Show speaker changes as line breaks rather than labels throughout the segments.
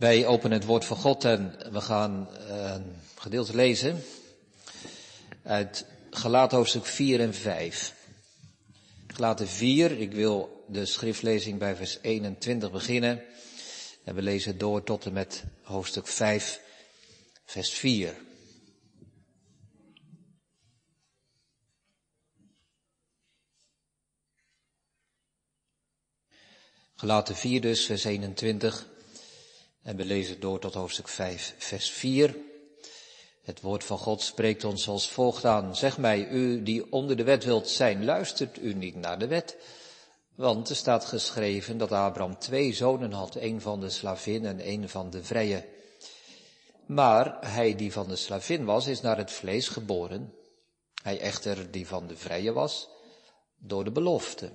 Wij openen het woord van God en we gaan een gedeelte lezen uit Galaat hoofdstuk 4 en 5. Galaten 4, ik wil de schriftlezing bij vers 21 beginnen. En we lezen door tot en met hoofdstuk 5, vers 4. Gelaten 4 dus, vers 21. En we lezen door tot hoofdstuk 5, vers 4. Het woord van God spreekt ons als volgt aan. Zeg mij, u die onder de wet wilt zijn, luistert u niet naar de wet. Want er staat geschreven dat Abraham twee zonen had, een van de slavin en een van de vrije. Maar hij die van de slavin was, is naar het vlees geboren. Hij echter die van de vrije was, door de belofte.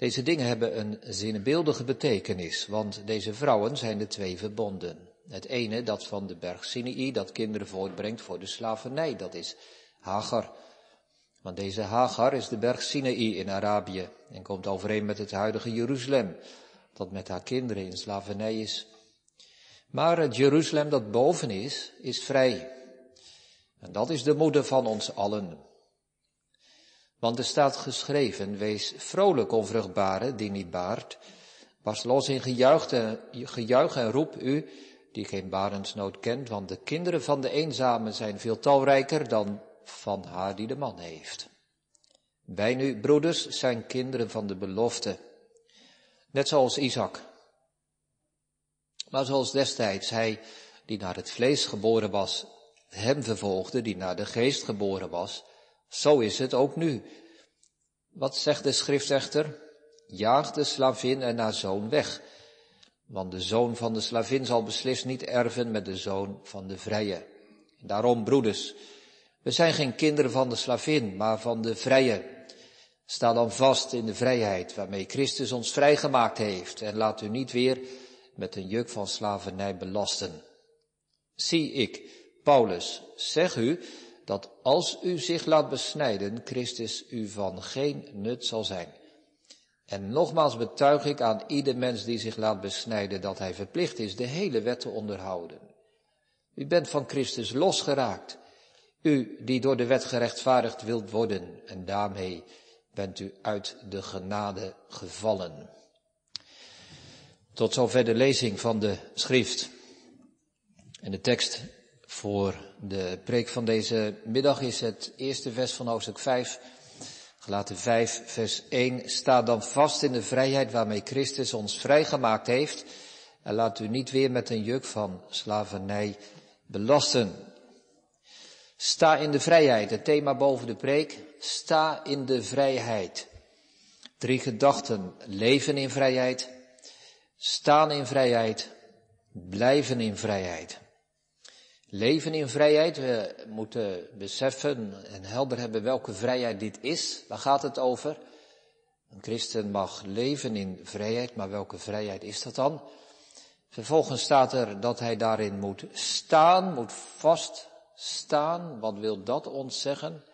Deze dingen hebben een zinnebeeldige betekenis, want deze vrouwen zijn de twee verbonden. Het ene, dat van de berg Sinai, dat kinderen voortbrengt voor de slavernij, dat is Hagar. Want deze Hagar is de berg Sinai in Arabië en komt overeen met het huidige Jeruzalem, dat met haar kinderen in slavernij is. Maar het Jeruzalem dat boven is, is vrij. En dat is de moeder van ons allen. Want er staat geschreven, wees vrolijk onvruchtbare die niet baart. Pas los in gejuich gejuich en roep u, die geen barensnood kent, want de kinderen van de eenzame zijn veel talrijker dan van haar die de man heeft. Wij nu, broeders, zijn kinderen van de belofte. Net zoals Isaac. Maar zoals destijds hij, die naar het vlees geboren was, hem vervolgde, die naar de geest geboren was, zo is het ook nu. Wat zegt de schriftrechter? Jaag de slavin en haar zoon weg. Want de zoon van de slavin zal beslist niet erven met de zoon van de vrije. Daarom, broeders, we zijn geen kinderen van de slavin, maar van de vrije. Sta dan vast in de vrijheid waarmee Christus ons vrijgemaakt heeft en laat u niet weer met een juk van slavernij belasten. Zie ik, Paulus, zeg u dat als u zich laat besnijden, Christus u van geen nut zal zijn. En nogmaals betuig ik aan ieder mens die zich laat besnijden dat hij verplicht is de hele wet te onderhouden. U bent van Christus losgeraakt. U die door de wet gerechtvaardigd wilt worden en daarmee bent u uit de genade gevallen. Tot zover de lezing van de schrift. En de tekst voor de preek van deze middag is het eerste vers van hoofdstuk 5. Gelaten 5, vers 1. Sta dan vast in de vrijheid waarmee Christus ons vrijgemaakt heeft. En laat u niet weer met een juk van slavernij belasten. Sta in de vrijheid, het thema boven de preek. Sta in de vrijheid. Drie gedachten. Leven in vrijheid. Staan in vrijheid. Blijven in vrijheid. Leven in vrijheid, we moeten beseffen en helder hebben welke vrijheid dit is. Waar gaat het over? Een christen mag leven in vrijheid, maar welke vrijheid is dat dan? Vervolgens staat er dat hij daarin moet staan, moet vast staan. Wat wil dat ons zeggen?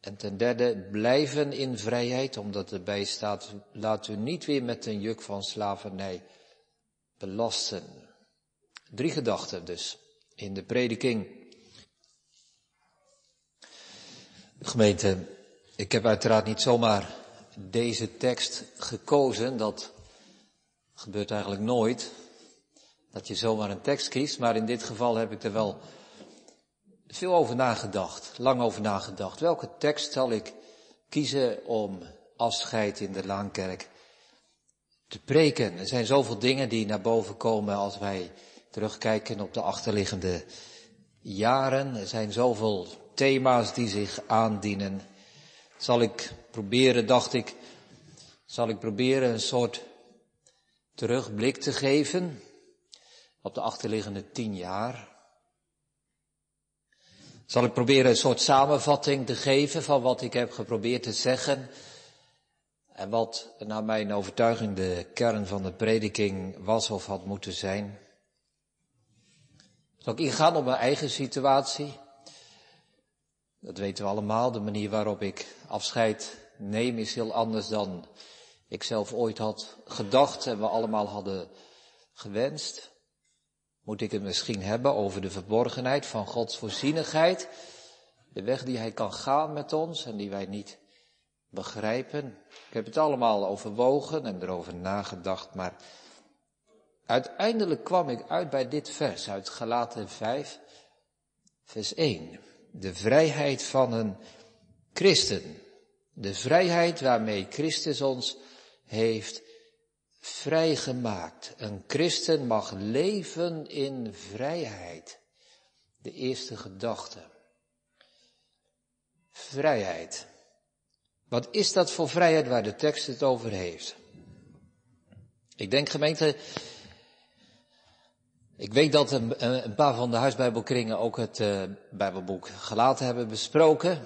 En ten derde, blijven in vrijheid, omdat erbij staat, laat u niet weer met een juk van slavernij belasten. Drie gedachten dus in de prediking. Gemeente, ik heb uiteraard niet zomaar deze tekst gekozen. Dat gebeurt eigenlijk nooit. Dat je zomaar een tekst kiest. Maar in dit geval heb ik er wel veel over nagedacht. Lang over nagedacht. Welke tekst zal ik kiezen om afscheid in de Laankerk te preken? Er zijn zoveel dingen die naar boven komen als wij terugkijken op de achterliggende jaren. Er zijn zoveel thema's die zich aandienen. Zal ik proberen, dacht ik, zal ik proberen een soort terugblik te geven op de achterliggende tien jaar. Zal ik proberen een soort samenvatting te geven van wat ik heb geprobeerd te zeggen en wat naar mijn overtuiging de kern van de prediking was of had moeten zijn. Zal ik ingaan op mijn eigen situatie? Dat weten we allemaal. De manier waarop ik afscheid neem is heel anders dan ik zelf ooit had gedacht en we allemaal hadden gewenst? Moet ik het misschien hebben over de verborgenheid van Gods voorzienigheid? De weg die Hij kan gaan met ons en die wij niet begrijpen. Ik heb het allemaal overwogen en erover nagedacht, maar uiteindelijk kwam ik uit bij dit vers uit Galaten 5, vers 1. De vrijheid van een christen. De vrijheid waarmee Christus ons heeft vrijgemaakt. Een christen mag leven in vrijheid. De eerste gedachte. Vrijheid. Wat is dat voor vrijheid waar de tekst het over heeft? Ik denk gemeente, ik weet dat een, een paar van de huisbijbelkringen ook het uh, Bijbelboek gelaten hebben besproken.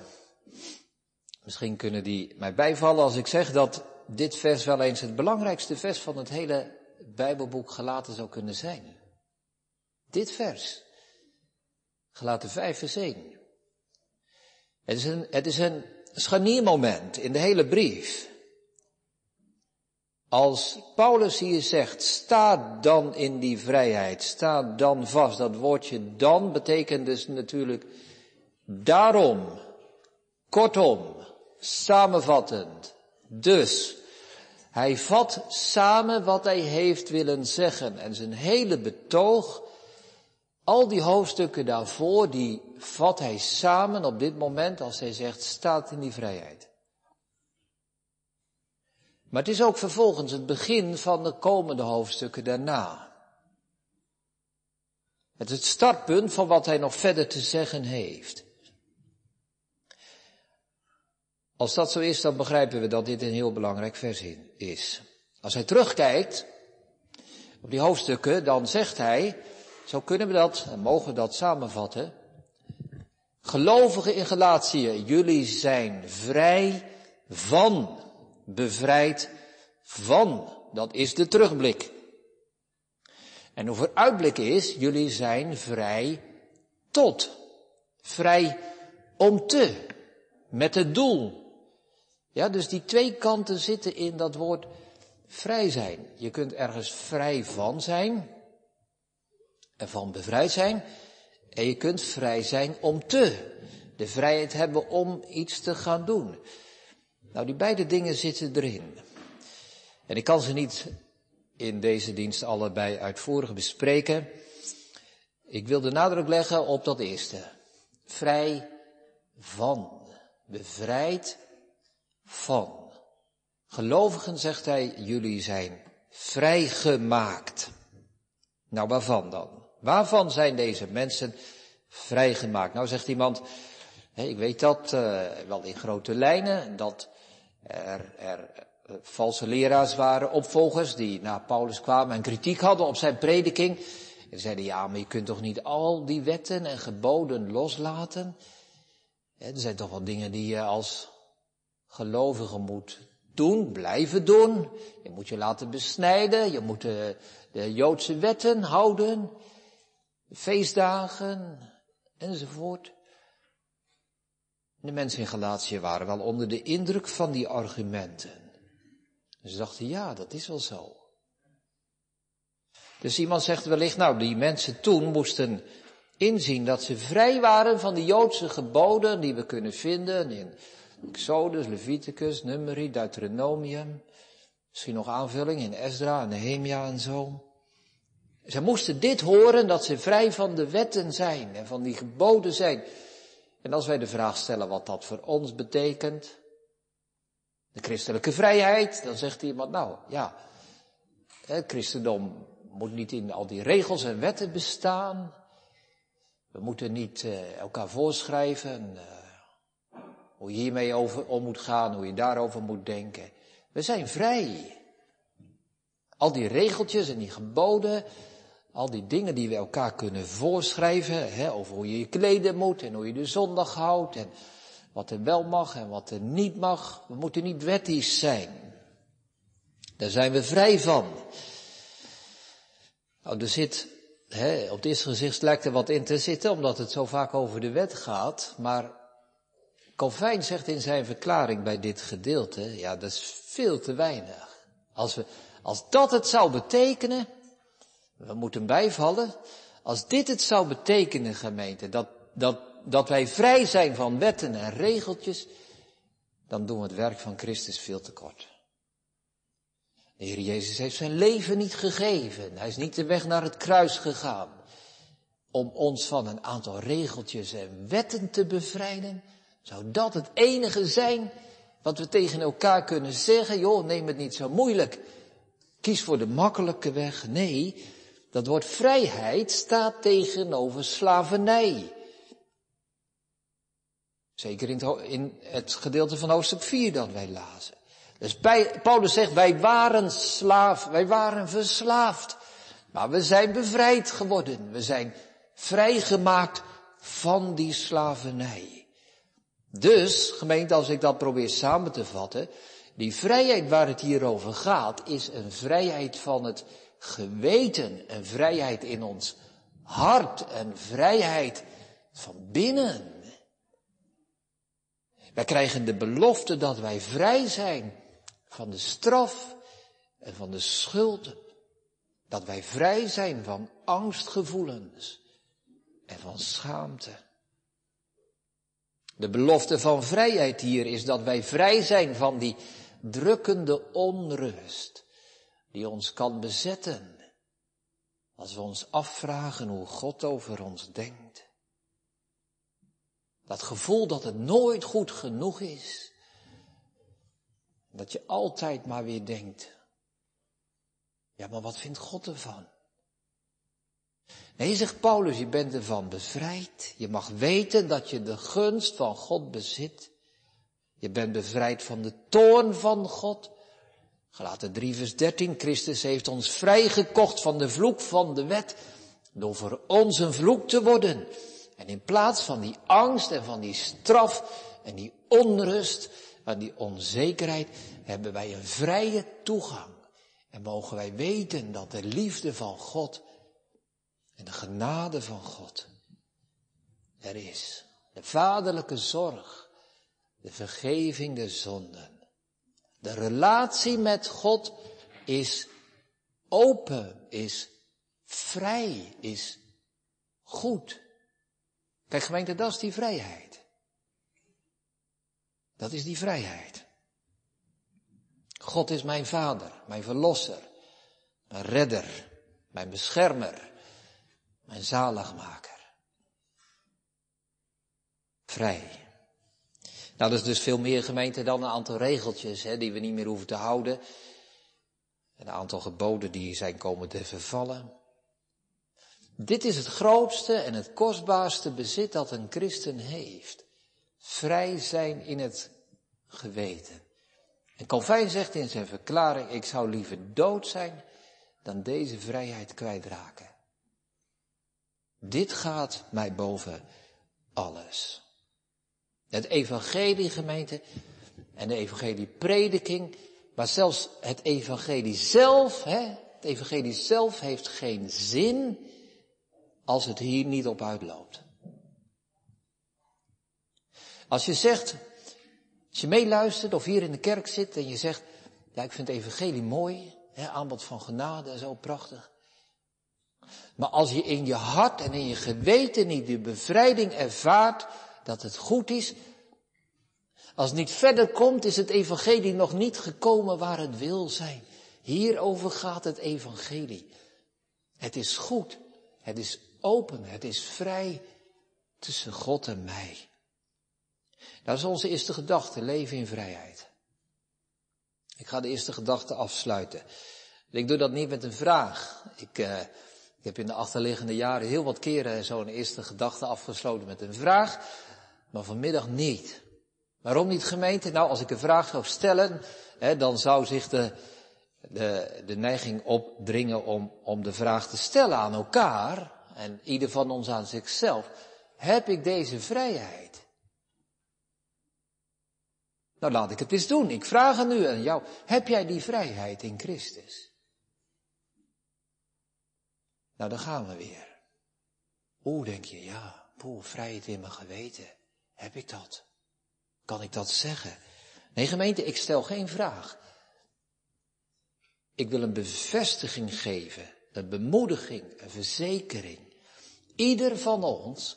Misschien kunnen die mij bijvallen als ik zeg dat dit vers wel eens het belangrijkste vers van het hele Bijbelboek gelaten zou kunnen zijn. Dit vers. Gelaten 5 vers 1. Het is een, het is een scharniermoment in de hele brief. Als Paulus hier zegt, sta dan in die vrijheid, sta dan vast. Dat woordje dan betekent dus natuurlijk daarom, kortom, samenvattend. Dus, hij vat samen wat hij heeft willen zeggen en zijn hele betoog, al die hoofdstukken daarvoor, die vat hij samen op dit moment als hij zegt, staat in die vrijheid. Maar het is ook vervolgens het begin van de komende hoofdstukken daarna. Het is het startpunt van wat hij nog verder te zeggen heeft. Als dat zo is, dan begrijpen we dat dit een heel belangrijk vers is. Als hij terugkijkt op die hoofdstukken, dan zegt hij, zo kunnen we dat en mogen we dat samenvatten. Gelovigen in Galatië, jullie zijn vrij van, bevrijd van. Dat is de terugblik. En hoe vooruitblik is, jullie zijn vrij tot. Vrij om te. Met het doel. Ja, dus die twee kanten zitten in dat woord vrij zijn. Je kunt ergens vrij van zijn. En van bevrijd zijn. En je kunt vrij zijn om te. De vrijheid hebben om iets te gaan doen. Nou, die beide dingen zitten erin. En ik kan ze niet in deze dienst allebei uitvoerig bespreken. Ik wil de nadruk leggen op dat eerste. Vrij van. Bevrijd van. Gelovigen, zegt hij, jullie zijn vrijgemaakt. Nou, waarvan dan? Waarvan zijn deze mensen vrijgemaakt? Nou, zegt iemand, ik weet dat uh, wel in grote lijnen, dat er, er uh, valse leraars waren, opvolgers, die naar Paulus kwamen en kritiek hadden op zijn prediking. En zeiden, ja, maar je kunt toch niet al die wetten en geboden loslaten? er zijn toch wel dingen die je als gelovige moet doen, blijven doen. Je moet je laten besnijden, je moet de Joodse wetten houden, feestdagen enzovoort. De mensen in Galatië waren wel onder de indruk van die argumenten. Ze dachten, ja, dat is wel zo. Dus iemand zegt wellicht, nou, die mensen toen moesten inzien dat ze vrij waren van de Joodse geboden die we kunnen vinden in Exodus, Leviticus, Numeri, Deuteronomium. Misschien nog aanvulling in Ezra en Nehemia en zo. Ze moesten dit horen, dat ze vrij van de wetten zijn en van die geboden zijn. En als wij de vraag stellen wat dat voor ons betekent, de christelijke vrijheid, dan zegt iemand, nou ja, het christendom moet niet in al die regels en wetten bestaan. We moeten niet uh, elkaar voorschrijven uh, hoe je hiermee over, om moet gaan, hoe je daarover moet denken. We zijn vrij. Al die regeltjes en die geboden, al die dingen die we elkaar kunnen voorschrijven, hè, over hoe je je kleden moet en hoe je de zondag houdt en wat er wel mag en wat er niet mag. We moeten niet wettisch zijn. Daar zijn we vrij van. Nou, er zit, hè, op dit gezicht lijkt er wat in te zitten, omdat het zo vaak over de wet gaat, maar Calvijn zegt in zijn verklaring bij dit gedeelte, ja, dat is veel te weinig. Als, we, als dat het zou betekenen, We moeten bijvallen. Als dit het zou betekenen, gemeente, dat, dat, dat wij vrij zijn van wetten en regeltjes, dan doen we het werk van Christus veel te kort. De Heer Jezus heeft zijn leven niet gegeven. Hij is niet de weg naar het kruis gegaan om ons van een aantal regeltjes en wetten te bevrijden. Zou dat het enige zijn wat we tegen elkaar kunnen zeggen? Joh, neem het niet zo moeilijk. Kies voor de makkelijke weg. Nee, dat woord vrijheid staat tegenover slavernij. Zeker in het, gedeelte van hoofdstuk 4 dat wij lazen. Dus Paulus zegt, wij waren slaaf, wij waren verslaafd. Maar we zijn bevrijd geworden. We zijn vrijgemaakt van die slavernij. Dus, gemeente, als ik dat probeer samen te vatten, die vrijheid waar het hier over gaat, is een vrijheid van het geweten, een vrijheid in ons hart, een vrijheid van binnen. Wij krijgen de belofte dat wij vrij zijn van de straf en van de schuld. Dat wij vrij zijn van angstgevoelens en van schaamte. De belofte van vrijheid hier is dat wij vrij zijn van die drukkende onrust die ons kan bezetten als we ons afvragen hoe God over ons denkt. Dat gevoel dat het nooit goed genoeg is. Dat je altijd maar weer denkt, ja maar wat vindt God ervan? Nee, zegt Paulus, je bent ervan bevrijd. Je mag weten dat je de gunst van God bezit. Je bent bevrijd van de toorn van God. Gelaten 3 vers 13, Christus heeft ons vrijgekocht van de vloek van de wet, door voor ons een vloek te worden. En in plaats van die angst en van die straf en die onrust en die onzekerheid, hebben wij een vrije toegang. En mogen wij weten dat de liefde van God en de genade van God er is. De vaderlijke zorg, de vergeving der zonden. De relatie met God is open, is vrij, is goed. Kijk gemeente, dat is die vrijheid. Dat is die vrijheid. God is mijn vader, mijn verlosser, mijn redder, mijn beschermer, mijn zaligmaker. Vrij. Nou, dat is dus veel meer gemeente dan een aantal regeltjes hè, die we niet meer hoeven te houden. Een aantal geboden die zijn komen te vervallen. Dit is het grootste en het kostbaarste bezit dat een christen heeft. Vrij zijn in het geweten. En Calvijn zegt in zijn verklaring, ik zou liever dood zijn dan deze vrijheid kwijtraken. Dit gaat mij boven alles. Het evangelie gemeente en de evangelie prediking, maar zelfs het evangelie zelf, hè, het evangelie zelf heeft geen zin als het hier niet op uitloopt. Als je zegt, als je meeluistert of hier in de kerk zit en je zegt, ja ik vind het evangelie mooi, hè, aanbod van genade, zo prachtig. Maar als je in je hart en in je geweten niet de bevrijding ervaart dat het goed is, als het niet verder komt, is het evangelie nog niet gekomen waar het wil zijn. Hierover gaat het evangelie. Het is goed, het is open, het is vrij tussen God en mij. Dat is onze eerste gedachte, leven in vrijheid. Ik ga de eerste gedachte afsluiten. Ik doe dat niet met een vraag. Ik, uh, ik heb in de achterliggende jaren heel wat keren zo'n eerste gedachte afgesloten met een vraag, maar vanmiddag niet. Waarom niet gemeente? Nou, als ik een vraag zou stellen, hè, dan zou zich de, de, de neiging opdringen om, om de vraag te stellen aan elkaar en ieder van ons aan zichzelf. Heb ik deze vrijheid? Nou, laat ik het eens doen. Ik vraag aan u en jou. Heb jij die vrijheid in Christus? Nou, dan gaan we weer. Hoe denk je, ja, poeh, vrijheid in mijn geweten. Heb ik dat? Kan ik dat zeggen? Nee, gemeente, ik stel geen vraag. Ik wil een bevestiging geven een bemoediging, een verzekering. Ieder van ons,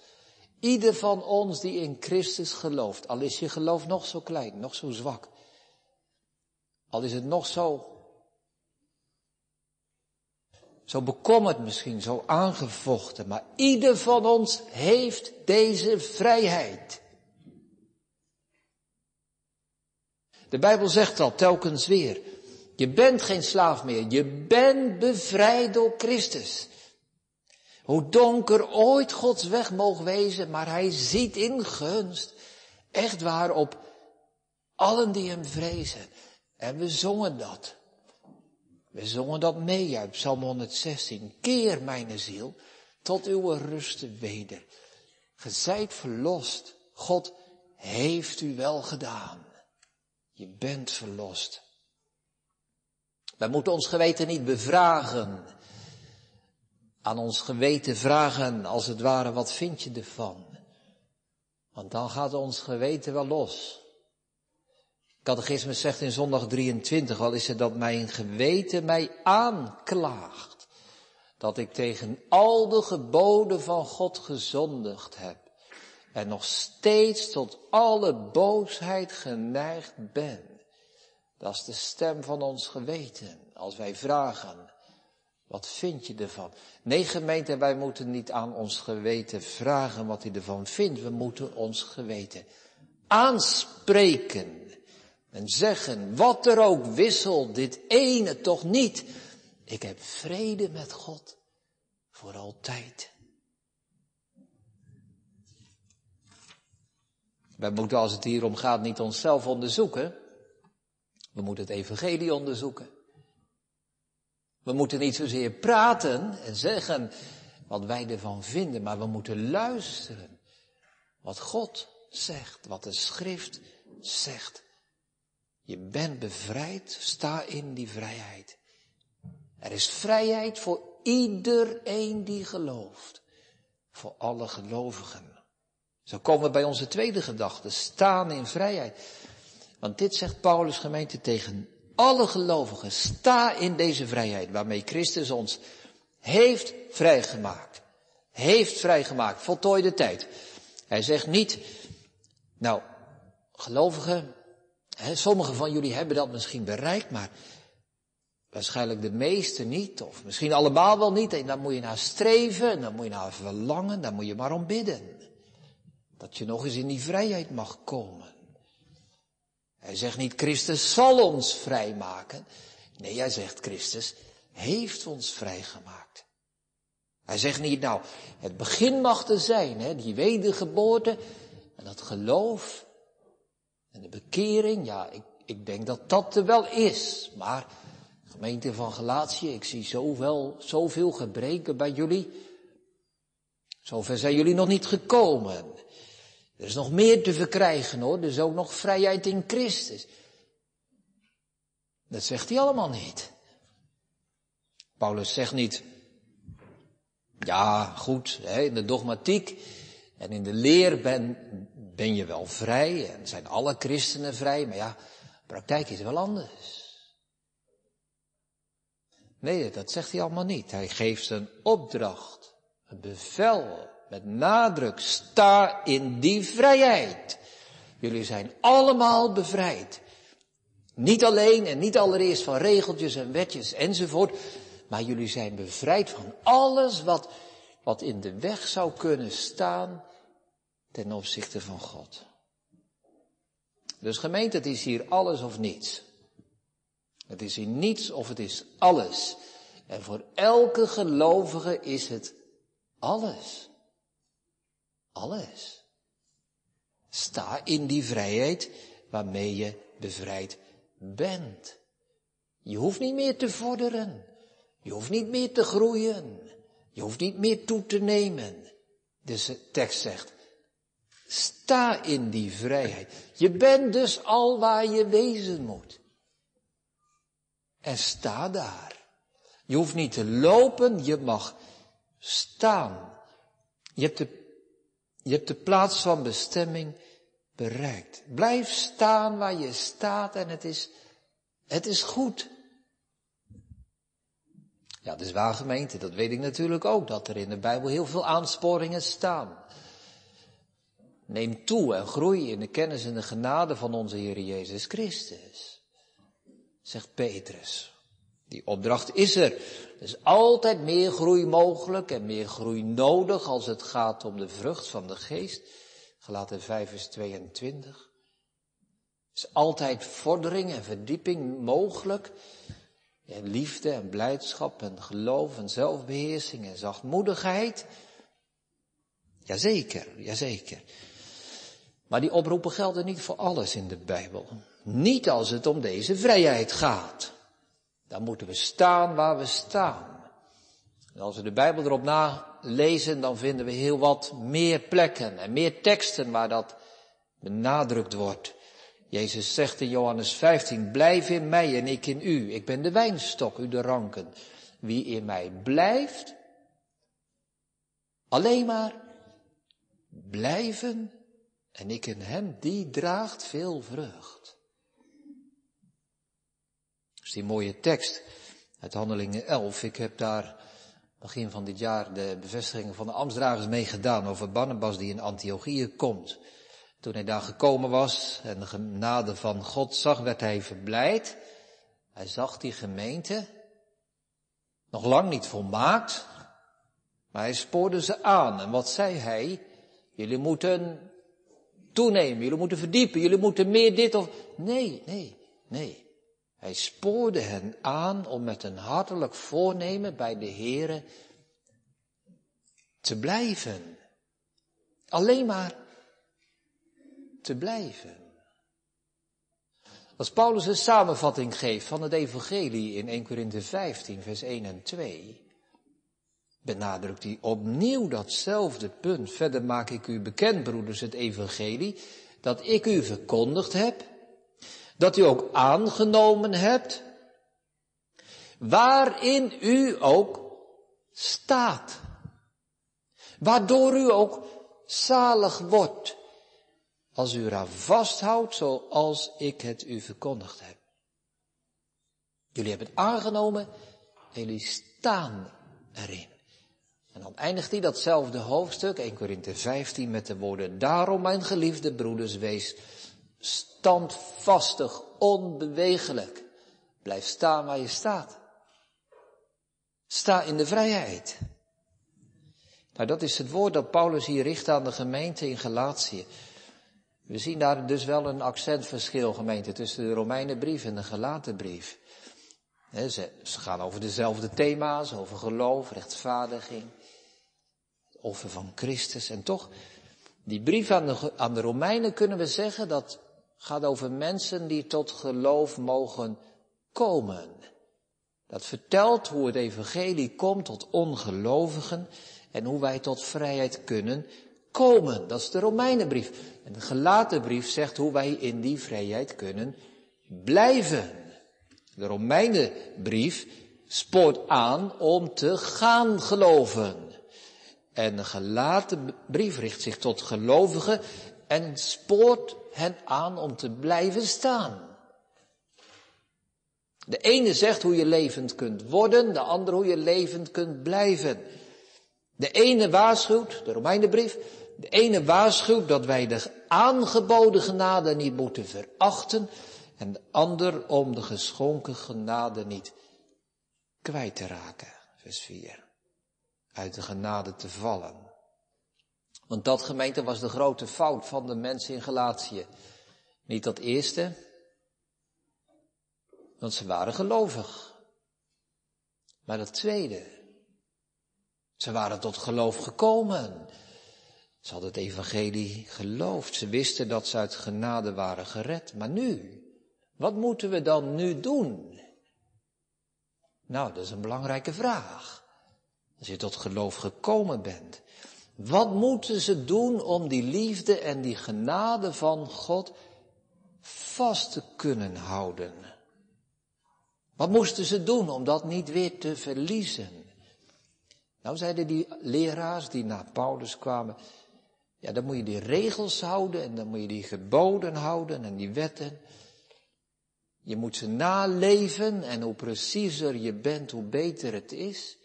ieder van ons die in Christus gelooft, al is je geloof nog zo klein, nog zo zwak, al is het nog zo, zo bekommerd misschien, zo aangevochten, maar ieder van ons heeft deze vrijheid. De Bijbel zegt al telkens weer, je bent geen slaaf meer, je bent bevrijd door Christus. Hoe donker ooit Gods weg mogen wezen, maar hij ziet in gunst, echt waar, op allen die hem vrezen. En we zongen dat. We zongen dat mee uit Psalm 116. Keer mijn ziel tot uw rust weder. Gezijt verlost. God heeft u wel gedaan. Je bent verlost. Wij moeten ons geweten niet bevragen. Aan ons geweten vragen, als het ware, wat vind je ervan? Want dan gaat ons geweten wel los. Catechismus zegt in zondag 23 al is het dat mijn geweten mij aanklaagt. Dat ik tegen al de geboden van God gezondigd heb. En nog steeds tot alle boosheid geneigd ben. Dat is de stem van ons geweten. Als wij vragen, wat vind je ervan? Nee gemeente, wij moeten niet aan ons geweten vragen wat hij ervan vindt. We moeten ons geweten aanspreken. En zeggen, wat er ook wisselt, dit ene toch niet. Ik heb vrede met God voor altijd. Wij moeten als het hier om gaat niet onszelf onderzoeken. We moeten het evangelie onderzoeken. We moeten niet zozeer praten en zeggen wat wij ervan vinden, maar we moeten luisteren wat God zegt, wat de schrift zegt. Je bent bevrijd, sta in die vrijheid. Er is vrijheid voor iedereen die gelooft. Voor alle gelovigen. Zo komen we bij onze tweede gedachte, staan in vrijheid. Want dit zegt Paulus gemeente tegen alle gelovigen. Sta in deze vrijheid waarmee Christus ons heeft vrijgemaakt. Heeft vrijgemaakt, voltooi de tijd. Hij zegt niet, nou, gelovigen, sommigen van jullie hebben dat misschien bereikt, maar waarschijnlijk de meeste niet, of misschien allemaal wel niet. En dan moet je naar streven, en dan moet je naar verlangen, dan moet je maar om bidden. Dat je nog eens in die vrijheid mag komen. Hij zegt niet, Christus zal ons vrijmaken. Nee, hij zegt, Christus heeft ons vrijgemaakt. Hij zegt niet, nou, het begin mag er zijn, hè, die wedergeboorte en dat geloof en de bekering. Ja, ik, ik denk dat dat er wel is. Maar, gemeente van Galatië, ik zie zoveel, zoveel gebreken bij jullie. Zover zijn jullie nog niet gekomen. Er is nog meer te verkrijgen hoor. Er is ook nog vrijheid in Christus. Dat zegt hij allemaal niet. Paulus zegt niet, ja goed, hè, in de dogmatiek en in de leer ben, ben je wel vrij en zijn alle christenen vrij, maar ja, praktijk is wel anders. Nee, dat zegt hij allemaal niet. Hij geeft een opdracht, een bevel met nadruk, sta in die vrijheid. Jullie zijn allemaal bevrijd. Niet alleen en niet allereerst van regeltjes en wetjes enzovoort, maar jullie zijn bevrijd van alles wat, wat in de weg zou kunnen staan ten opzichte van God. Dus gemeente, het is hier alles of niets. Het is hier niets of het is alles. En voor elke gelovige is het alles. Alles. Sta in die vrijheid waarmee je bevrijd bent. Je hoeft niet meer te vorderen. Je hoeft niet meer te groeien. Je hoeft niet meer toe te nemen. Dus de tekst zegt, sta in die vrijheid. Je bent dus al waar je wezen moet. En sta daar. Je hoeft niet te lopen, je mag staan. Je hebt de je hebt de plaats van bestemming bereikt. Blijf staan waar je staat en het is, het is goed. Ja, dat is waar gemeente, dat weet ik natuurlijk ook, dat er in de Bijbel heel veel aansporingen staan. Neem toe en groei in de kennis en de genade van onze Heer Jezus Christus. Zegt Petrus. Die opdracht is er. Er is altijd meer groei mogelijk en meer groei nodig als het gaat om de vrucht van de geest. Gelaten 5 vers 22. Er is altijd vordering en verdieping mogelijk. En liefde en blijdschap en geloof en zelfbeheersing en zachtmoedigheid. Jazeker, jazeker. Maar die oproepen gelden niet voor alles in de Bijbel. Niet als het om deze vrijheid gaat. Dan moeten we staan waar we staan. En als we de Bijbel erop nalezen, dan vinden we heel wat meer plekken en meer teksten waar dat benadrukt wordt. Jezus zegt in Johannes 15, blijf in mij en ik in u. Ik ben de wijnstok, u de ranken. Wie in mij blijft, alleen maar blijven en ik in hem, die draagt veel vrucht. Is die mooie tekst uit Handelingen 11. Ik heb daar begin van dit jaar de bevestigingen van de ambtsdragers mee gedaan over Barnabas die in Antiochië komt. Toen hij daar gekomen was en de genade van God zag, werd hij verblijd. Hij zag die gemeente nog lang niet volmaakt, maar hij spoorde ze aan. En wat zei hij? Jullie moeten toenemen, jullie moeten verdiepen, jullie moeten meer dit of... Nee, nee, nee. Hij spoorde hen aan om met een hartelijk voornemen bij de Here te blijven. Alleen maar te blijven. Als Paulus een samenvatting geeft van het evangelie in 1 Korinthe 15, vers 1 en 2, benadrukt hij opnieuw datzelfde punt. Verder maak ik u bekend, broeders, het evangelie, dat ik u verkondigd heb, dat u ook aangenomen hebt, waarin u ook staat, waardoor u ook zalig wordt, als u eraan vasthoudt zoals ik het u verkondigd heb. Jullie hebben het aangenomen en jullie staan erin. En dan eindigt hij datzelfde hoofdstuk, 1 Korinthe 15, met de woorden, daarom mijn geliefde broeders, wees standvastig, onbewegelijk. Blijf staan waar je staat. Sta in de vrijheid. Nou, dat is het woord dat Paulus hier richt aan de gemeente in Galatië. We zien daar dus wel een accentverschil, gemeente, tussen de Romeinenbrief en de Galatenbrief. Ze gaan over dezelfde thema's, over geloof, rechtvaardiging, offer van Christus. En toch, die brief aan de, aan de Romeinen kunnen we zeggen dat gaat over mensen die tot geloof mogen komen. Dat vertelt hoe het evangelie komt tot ongelovigen en hoe wij tot vrijheid kunnen komen. Dat is de Romeinenbrief. En de gelaten brief zegt hoe wij in die vrijheid kunnen blijven. De Romeinenbrief spoort aan om te gaan geloven. En de gelaten brief richt zich tot gelovigen en spoort hen aan om te blijven staan. De ene zegt hoe je levend kunt worden, de andere hoe je levend kunt blijven. De ene waarschuwt, de Romeinenbrief, de ene waarschuwt dat wij de aangeboden genade niet moeten verachten en de ander om de geschonken genade niet kwijt te raken. Vers 4. Uit de genade te vallen. Want dat gemeente was de grote fout van de mensen in Galatië. Niet dat eerste, want ze waren gelovig. Maar dat tweede, ze waren tot geloof gekomen. Ze hadden het evangelie geloofd. Ze wisten dat ze uit genade waren gered. Maar nu, wat moeten we dan nu doen? Nou, dat is een belangrijke vraag. Als je tot geloof gekomen bent. Wat moeten ze doen om die liefde en die genade van God vast te kunnen houden? Wat moesten ze doen om dat niet weer te verliezen? Nou zeiden die leraars die naar Paulus kwamen, ja, dan moet je die regels houden en dan moet je die geboden houden en die wetten. Je moet ze naleven en hoe preciezer je bent, hoe beter het is.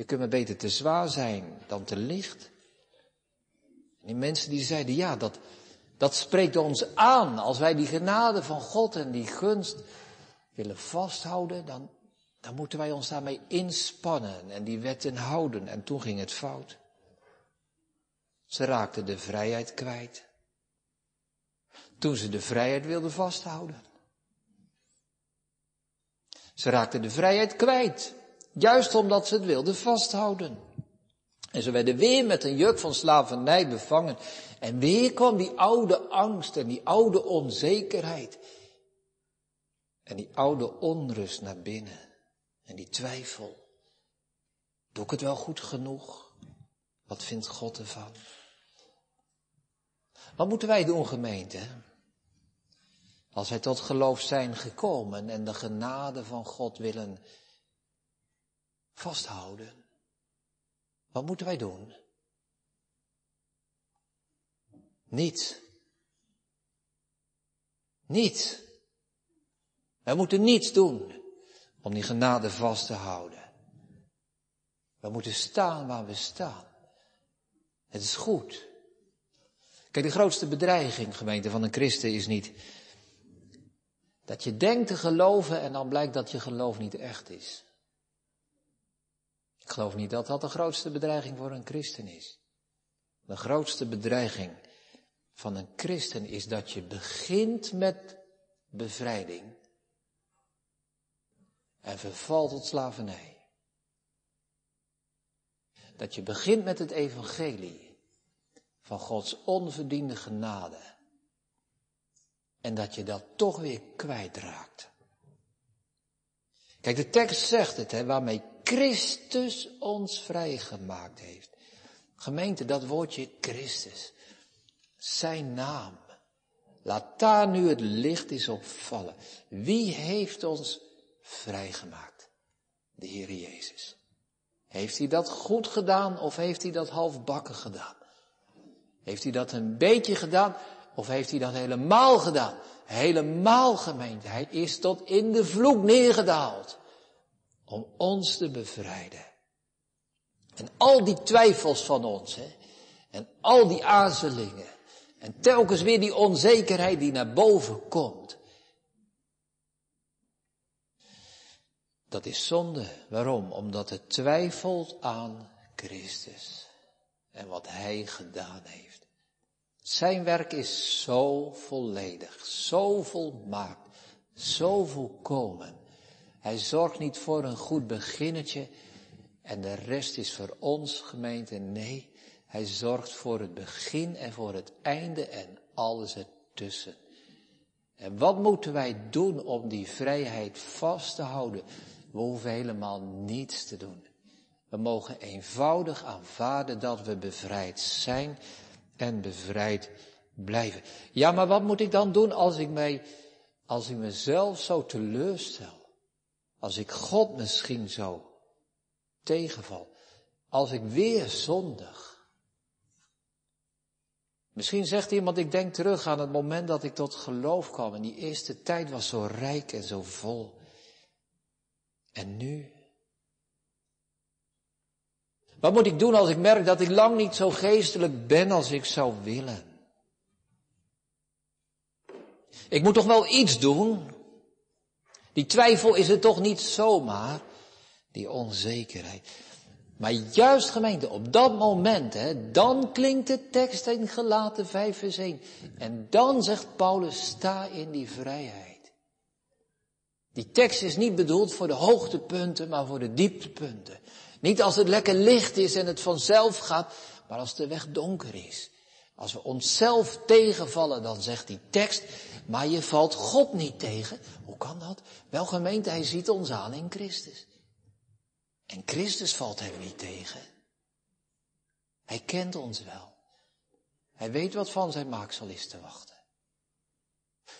Je kunt maar beter te zwaar zijn dan te licht. En die mensen die zeiden, ja, dat, dat spreekt ons aan. Als wij die genade van God en die gunst willen vasthouden, dan, dan moeten wij ons daarmee inspannen en die wetten houden. En toen ging het fout. Ze raakten de vrijheid kwijt. Toen ze de vrijheid wilden vasthouden. Ze raakten de vrijheid kwijt. Juist omdat ze het wilden vasthouden. En ze werden weer met een juk van slavernij bevangen. En weer kwam die oude angst en die oude onzekerheid. En die oude onrust naar binnen. En die twijfel. Doe ik het wel goed genoeg? Wat vindt God ervan? Wat moeten wij doen, gemeente? Als wij tot geloof zijn gekomen en de genade van God willen vasthouden. Wat moeten wij doen? Niets. Niets. Wij moeten niets doen om die genade vast te houden. We moeten staan waar we staan. Het is goed. Kijk, de grootste bedreiging, gemeente, van een christen is niet dat je denkt te geloven en dan blijkt dat je geloof niet echt is. Ik geloof niet dat dat de grootste bedreiging voor een christen is. De grootste bedreiging van een christen is dat je begint met bevrijding en vervalt tot slavernij. Dat je begint met het evangelie van Gods onverdiende genade en dat je dat toch weer kwijtraakt. Kijk, de tekst zegt het, hè, waarmee Christus ons vrijgemaakt heeft. Gemeente, dat woordje Christus. Zijn naam. Laat daar nu het licht eens op vallen. Wie heeft ons vrijgemaakt? De Heer Jezus. Heeft hij dat goed gedaan of heeft hij dat halfbakken gedaan? Heeft hij dat een beetje gedaan of heeft hij dat helemaal gedaan? Helemaal gemeente. Hij is tot in de vloek neergedaald. Om ons te bevrijden. En al die twijfels van ons. Hè, en al die aarzelingen. En telkens weer die onzekerheid die naar boven komt. Dat is zonde. Waarom? Omdat het twijfelt aan Christus. En wat Hij gedaan heeft. Zijn werk is zo volledig, zo volmaakt, zo volkomen. Hij zorgt niet voor een goed beginnetje en de rest is voor ons gemeente. Nee, hij zorgt voor het begin en voor het einde en alles ertussen. En wat moeten wij doen om die vrijheid vast te houden? We hoeven helemaal niets te doen. We mogen eenvoudig aanvaarden dat we bevrijd zijn en bevrijd blijven. Ja, maar wat moet ik dan doen als ik mij, als ik mezelf zo teleurstel? Als ik God misschien zo tegenval? Als ik weer zondig? Misschien zegt iemand, ik denk terug aan het moment dat ik tot geloof kwam en die eerste tijd was zo rijk en zo vol. En nu? Wat moet ik doen als ik merk dat ik lang niet zo geestelijk ben als ik zou willen? Ik moet toch wel iets doen? Die twijfel is het toch niet zomaar? Die onzekerheid. Maar juist gemeente, op dat moment, hè, dan klinkt de tekst in gelaten 5 vers 1. En dan zegt Paulus, sta in die vrijheid. Die tekst is niet bedoeld voor de hoogtepunten, maar voor de dieptepunten. Niet als het lekker licht is en het vanzelf gaat, maar als de weg donker is. Als we onszelf tegenvallen, dan zegt die tekst, maar je valt God niet tegen. Hoe kan dat? Wel gemeente, hij ziet ons aan in Christus. En Christus valt hem niet tegen. Hij kent ons wel. Hij weet wat van zijn maaksel is te wachten.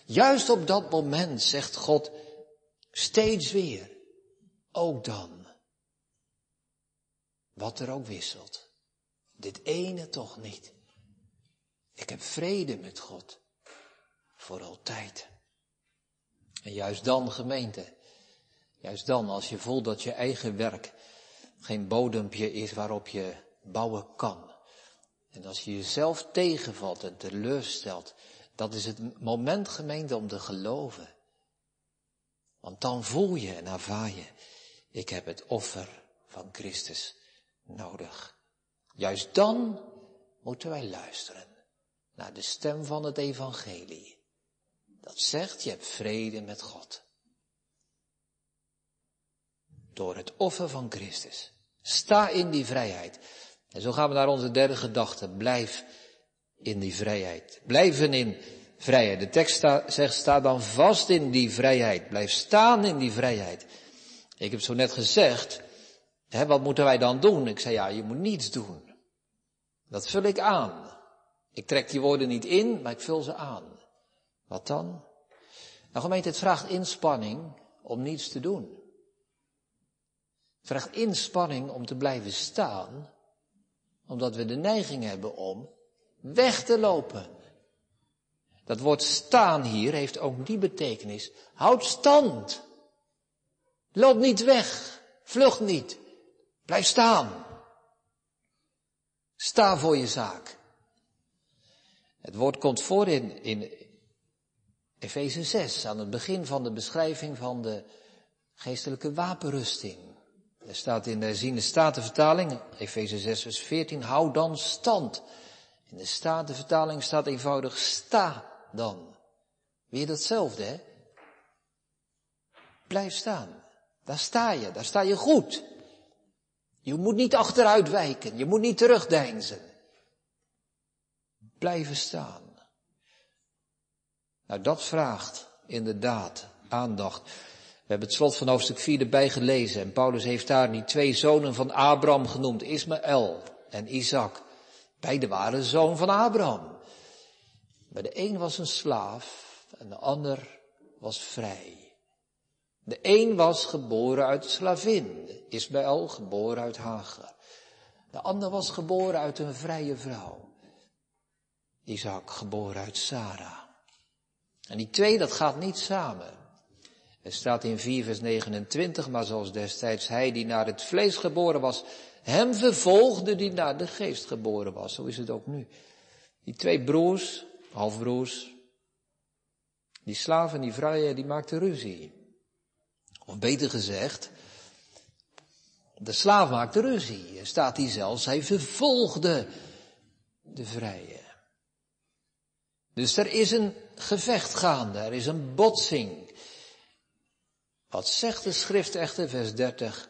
Juist op dat moment zegt God steeds weer, ook dan wat er ook wisselt. Dit ene toch niet. Ik heb vrede met God. Voor altijd. En juist dan, gemeente, juist dan, als je voelt dat je eigen werk geen bodempje is waarop je bouwen kan. En als je jezelf tegenvalt en teleurstelt, dat is het moment, gemeente, om te geloven. Want dan voel je en ervaar je, ik heb het offer van Christus nodig. Juist dan moeten wij luisteren naar de stem van het evangelie. Dat zegt, je hebt vrede met God. Door het offer van Christus. Sta in die vrijheid. En zo gaan we naar onze derde gedachte. Blijf in die vrijheid. Blijven in vrijheid. De tekst zegt, sta dan vast in die vrijheid. Blijf staan in die vrijheid. Ik heb zo net gezegd, hè, wat moeten wij dan doen? Ik zei, ja, je moet niets doen. Dat vul ik aan. Ik trek die woorden niet in, maar ik vul ze aan. Wat dan? Nou gemeente, het vraagt inspanning om niets te doen. Het vraagt inspanning om te blijven staan, omdat we de neiging hebben om weg te lopen. Dat woord staan hier heeft ook die betekenis. Houd stand. Loop niet weg. Vlucht niet. Blijf staan. Sta voor je zaak. Het woord komt voor in, in Efeze 6, aan het begin van de beschrijving van de geestelijke wapenrusting. Er staat in de herziende statenvertaling, Efeze 6 vers 14, hou dan stand. In de statenvertaling staat eenvoudig sta dan. Weer datzelfde, hè? Blijf staan. Daar sta je, daar sta je goed. Je moet niet achteruit wijken, je moet niet terugdeinzen. Blijven staan. Nou, dat vraagt inderdaad aandacht. We hebben het slot van hoofdstuk 4 erbij gelezen en Paulus heeft daar die twee zonen van Abraham genoemd, Ismaël en Isaac. Beide waren zoon van Abraham. Maar de een was een slaaf en de ander was vrij. De een was geboren uit slavin, Ismaël geboren uit Hagar. De ander was geboren uit een vrije vrouw. Isaac geboren uit Sarah. En die twee, dat gaat niet samen. Er staat in 4 vers 29, maar zoals destijds hij die naar het vlees geboren was, hem vervolgde die naar de geest geboren was. Zo is het ook nu. Die twee broers, halfbroers, die slaven, die vrije, die maakten ruzie. Of beter gezegd, de slaaf maakte ruzie. Er staat hier zelfs, hij vervolgde de vrije. Dus er is een gevecht gaande, er is een botsing. Wat zegt de schrift echter, vers 30?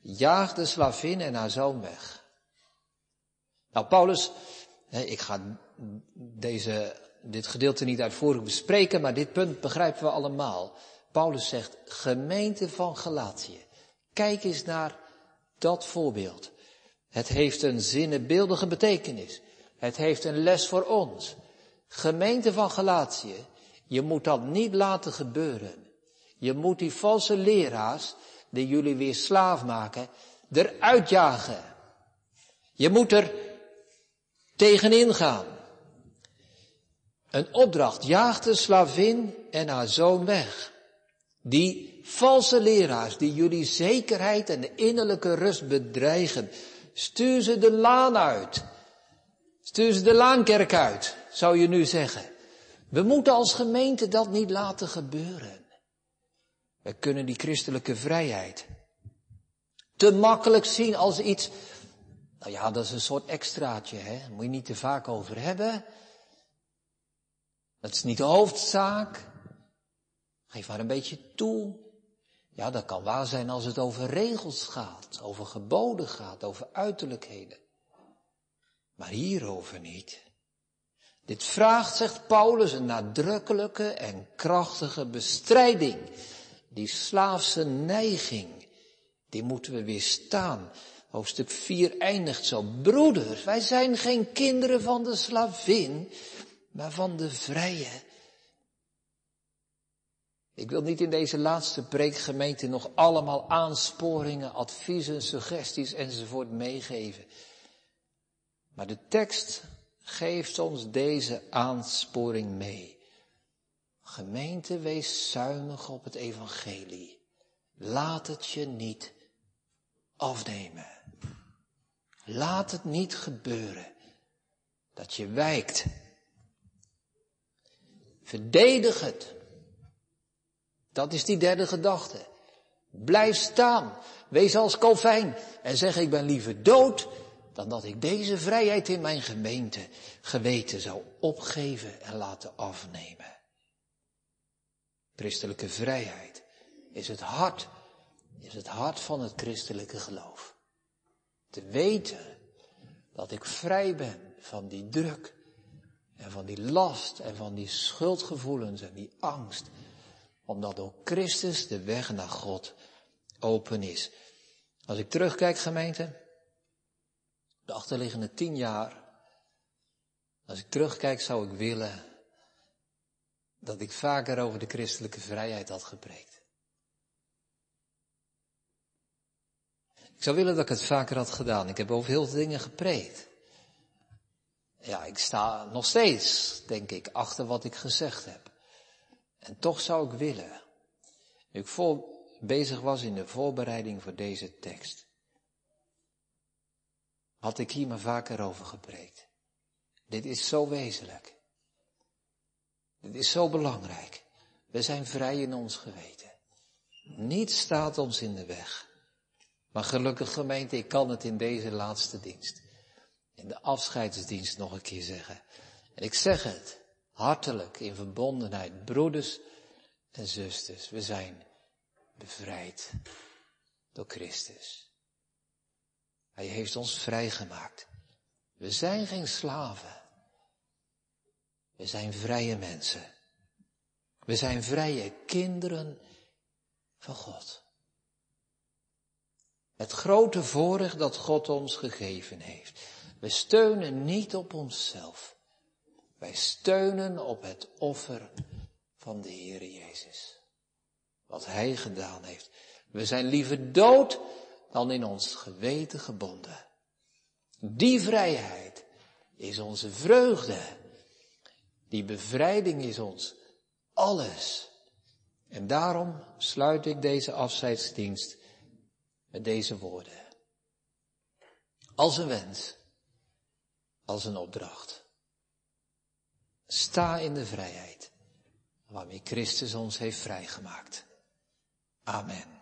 Jaag de slavin en haar zoon weg. Nou, Paulus, ik ga deze, dit gedeelte niet uitvoerig bespreken, maar dit punt begrijpen we allemaal. Paulus zegt, gemeente van Galatië, kijk eens naar dat voorbeeld. Het heeft een zinnebeeldige betekenis. Het heeft een les voor ons. Gemeente van Galatië, je moet dat niet laten gebeuren. Je moet die valse leraars, die jullie weer slaaf maken, eruit jagen. Je moet er tegenin gaan. Een opdracht, jaag de slavin en haar zoon weg. Die valse leraars die jullie zekerheid en de innerlijke rust bedreigen, stuur ze de laan uit. Stuur ze de laankerk uit zou je nu zeggen. We moeten als gemeente dat niet laten gebeuren. We kunnen die christelijke vrijheid te makkelijk zien als iets, nou ja, dat is een soort extraatje, hè. Moet je niet te vaak over hebben. Dat is niet de hoofdzaak. Geef maar een beetje toe. Ja, dat kan waar zijn als het over regels gaat, over geboden gaat, over uiterlijkheden. Maar hierover niet. Dit vraagt, zegt Paulus, een nadrukkelijke en krachtige bestrijding. Die slaafse neiging, die moeten we weerstaan. Hoofdstuk 4 eindigt zo. Broeders, wij zijn geen kinderen van de slavin, maar van de vrije. Ik wil niet in deze laatste preekgemeente nog allemaal aansporingen, adviezen, suggesties enzovoort meegeven. Maar de tekst geeft ons deze aansporing mee. Gemeente, wees zuinig op het evangelie. Laat het je niet afnemen. Laat het niet gebeuren dat je wijkt. Verdedig het. Dat is die derde gedachte. Blijf staan. Wees als Calvijn en zeg ik ben liever dood dan dat ik deze vrijheid in mijn gemeente geweten zou opgeven en laten afnemen. Christelijke vrijheid is het hart, is het hart van het christelijke geloof. Te weten dat ik vrij ben van die druk en van die last en van die schuldgevoelens en die angst. Omdat door Christus de weg naar God open is. Als ik terugkijk gemeente, de achterliggende tien jaar, als ik terugkijk zou ik willen dat ik vaker over de christelijke vrijheid had gepreekt. Ik zou willen dat ik het vaker had gedaan. Ik heb over heel veel dingen gepreekt. Ja, ik sta nog steeds, denk ik, achter wat ik gezegd heb. En toch zou ik willen, nu ik vol bezig was in de voorbereiding voor deze tekst, had ik hier maar vaker over gepreekt. Dit is zo wezenlijk. Dit is zo belangrijk. We zijn vrij in ons geweten. Niets staat ons in de weg. Maar gelukkig gemeente, ik kan het in deze laatste dienst, in de afscheidsdienst nog een keer zeggen. En ik zeg het hartelijk in verbondenheid, broeders en zusters, we zijn bevrijd door Christus. Hij heeft ons vrijgemaakt. We zijn geen slaven. We zijn vrije mensen. We zijn vrije kinderen van God. Het grote voorrecht dat God ons gegeven heeft. We steunen niet op onszelf. Wij steunen op het offer van de Heer Jezus. Wat Hij gedaan heeft. We zijn liever dood dan in ons geweten gebonden. Die vrijheid is onze vreugde. Die bevrijding is ons alles. En daarom sluit ik deze afscheidsdienst met deze woorden. Als een wens, als een opdracht. Sta in de vrijheid waarmee Christus ons heeft vrijgemaakt. Amen.